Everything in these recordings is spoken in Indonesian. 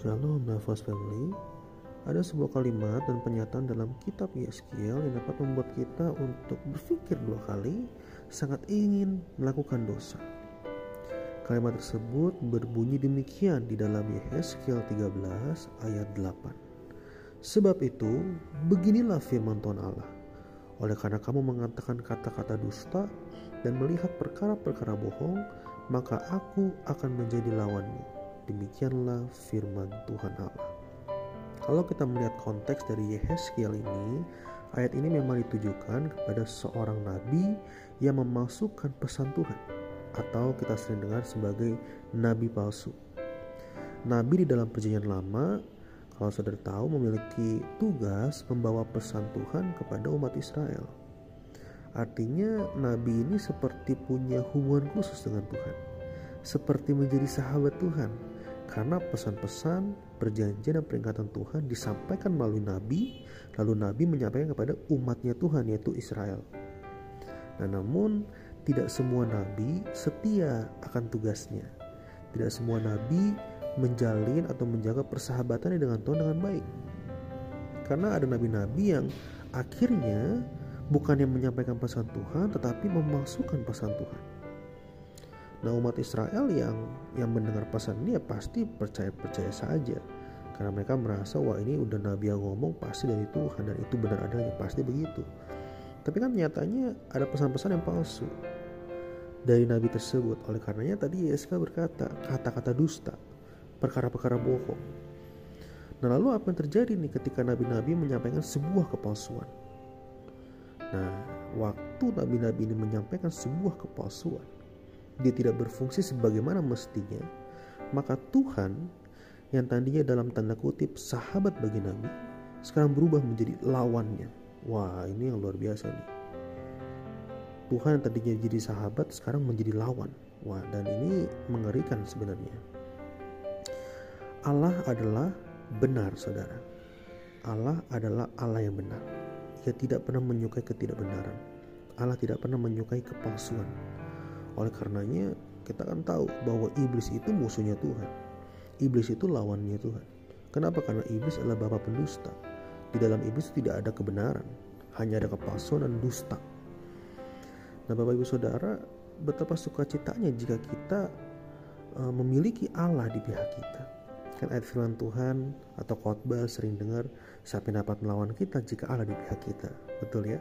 Shalom Nafas Family Ada sebuah kalimat dan pernyataan dalam kitab Yeskiel yang dapat membuat kita untuk berpikir dua kali sangat ingin melakukan dosa. Kalimat tersebut berbunyi demikian di dalam Yeskiel 13 ayat 8. Sebab itu, beginilah firman Tuhan Allah. Oleh karena kamu mengatakan kata-kata dusta dan melihat perkara-perkara bohong, maka aku akan menjadi lawanmu Demikianlah firman Tuhan Allah. Kalau kita melihat konteks dari Yehezkiel ini, ayat ini memang ditujukan kepada seorang nabi yang memasukkan pesan Tuhan atau kita sering dengar sebagai nabi palsu. Nabi di dalam perjanjian lama kalau saudara tahu memiliki tugas membawa pesan Tuhan kepada umat Israel. Artinya nabi ini seperti punya hubungan khusus dengan Tuhan. Seperti menjadi sahabat Tuhan karena pesan-pesan, perjanjian dan peringatan Tuhan disampaikan melalui nabi, lalu nabi menyampaikan kepada umatnya Tuhan yaitu Israel. Nah, namun tidak semua nabi setia akan tugasnya. Tidak semua nabi menjalin atau menjaga persahabatannya dengan Tuhan dengan baik. Karena ada nabi-nabi yang akhirnya bukan yang menyampaikan pesan Tuhan tetapi memasukkan pesan Tuhan. Nah umat Israel yang yang mendengar pesan ini ya pasti percaya-percaya saja. Karena mereka merasa wah ini udah Nabi yang ngomong pasti dari Tuhan dan itu benar adanya pasti begitu. Tapi kan nyatanya ada pesan-pesan yang palsu dari Nabi tersebut. Oleh karenanya tadi Yeska berkata kata-kata dusta, perkara-perkara bohong. Nah lalu apa yang terjadi nih ketika nabi-nabi menyampaikan sebuah kepalsuan? Nah waktu nabi-nabi ini menyampaikan sebuah kepalsuan, dia tidak berfungsi sebagaimana mestinya, maka Tuhan yang tadinya dalam tanda kutip sahabat bagi Nabi, sekarang berubah menjadi lawannya. Wah, ini yang luar biasa nih. Tuhan yang tadinya jadi sahabat sekarang menjadi lawan. Wah, dan ini mengerikan sebenarnya. Allah adalah benar, saudara. Allah adalah Allah yang benar. Ia tidak pernah menyukai ketidakbenaran. Allah tidak pernah menyukai kepalsuan. Oleh karenanya kita kan tahu bahwa iblis itu musuhnya Tuhan. Iblis itu lawannya Tuhan. Kenapa? Karena iblis adalah bapa pendusta. Di dalam iblis tidak ada kebenaran, hanya ada kepalsuan dan dusta. Nah, Bapak Ibu Saudara, betapa sukacitanya jika kita uh, memiliki Allah di pihak kita. Kan ayat firman Tuhan atau khotbah sering dengar siapa yang dapat melawan kita jika Allah di pihak kita. Betul ya?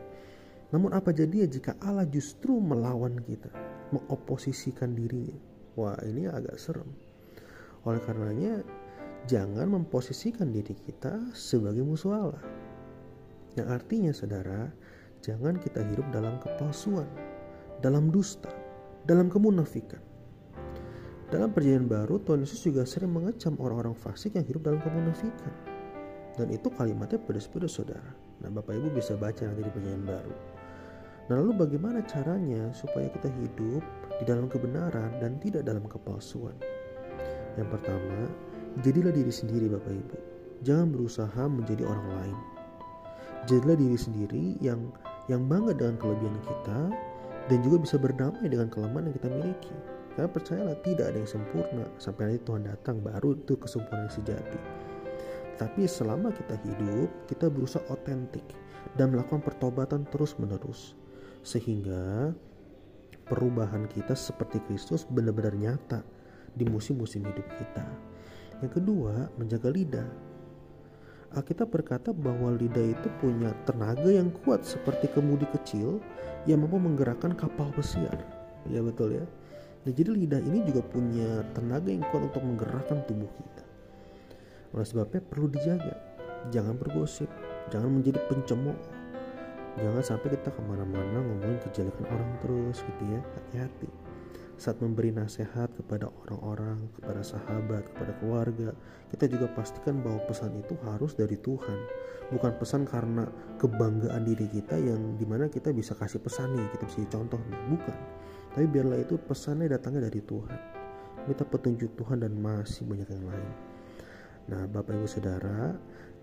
Namun apa jadinya jika Allah justru melawan kita? Mengoposisikan dirinya. Wah, ini agak serem. Oleh karenanya, jangan memposisikan diri kita sebagai musuh Allah. Yang artinya, saudara, jangan kita hidup dalam kepalsuan, dalam dusta, dalam kemunafikan. Dalam perjanjian baru, Tuhan Yesus juga sering mengecam orang-orang fasik yang hidup dalam kemunafikan. Dan itu kalimatnya pedas-pedas saudara. Nah Bapak Ibu bisa baca nanti di perjanjian baru. Nah, lalu bagaimana caranya supaya kita hidup di dalam kebenaran dan tidak dalam kepalsuan? Yang pertama, jadilah diri sendiri Bapak Ibu. Jangan berusaha menjadi orang lain. Jadilah diri sendiri yang yang bangga dengan kelebihan kita dan juga bisa berdamai dengan kelemahan yang kita miliki. Karena percayalah tidak ada yang sempurna sampai nanti Tuhan datang baru itu kesempurnaan sejati. Tapi selama kita hidup, kita berusaha otentik dan melakukan pertobatan terus-menerus sehingga perubahan kita seperti Kristus benar-benar nyata di musim-musim hidup kita. Yang kedua, menjaga lidah. Alkitab berkata bahwa lidah itu punya tenaga yang kuat seperti kemudi kecil yang mampu menggerakkan kapal pesiar. Ya betul ya. Nah, jadi lidah ini juga punya tenaga yang kuat untuk menggerakkan tubuh kita. Oleh sebabnya perlu dijaga. Jangan bergosip, jangan menjadi pencemooh, jangan sampai kita ke mana-mana ngomongin kejelekan orang terus gitu ya hati-hati saat memberi nasihat kepada orang-orang, kepada sahabat, kepada keluarga, kita juga pastikan bahwa pesan itu harus dari Tuhan, bukan pesan karena kebanggaan diri kita yang di mana kita bisa kasih pesan nih, kita bisa contoh nih, bukan. Tapi biarlah itu pesannya datangnya dari Tuhan. Minta petunjuk Tuhan dan masih banyak yang lain. Nah, Bapak Ibu Saudara,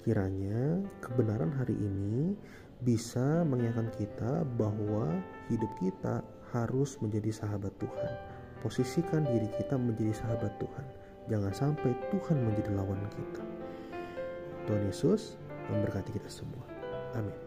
kiranya kebenaran hari ini bisa mengingatkan kita bahwa hidup kita harus menjadi sahabat Tuhan. Posisikan diri kita menjadi sahabat Tuhan. Jangan sampai Tuhan menjadi lawan kita. Tuhan Yesus memberkati kita semua. Amin.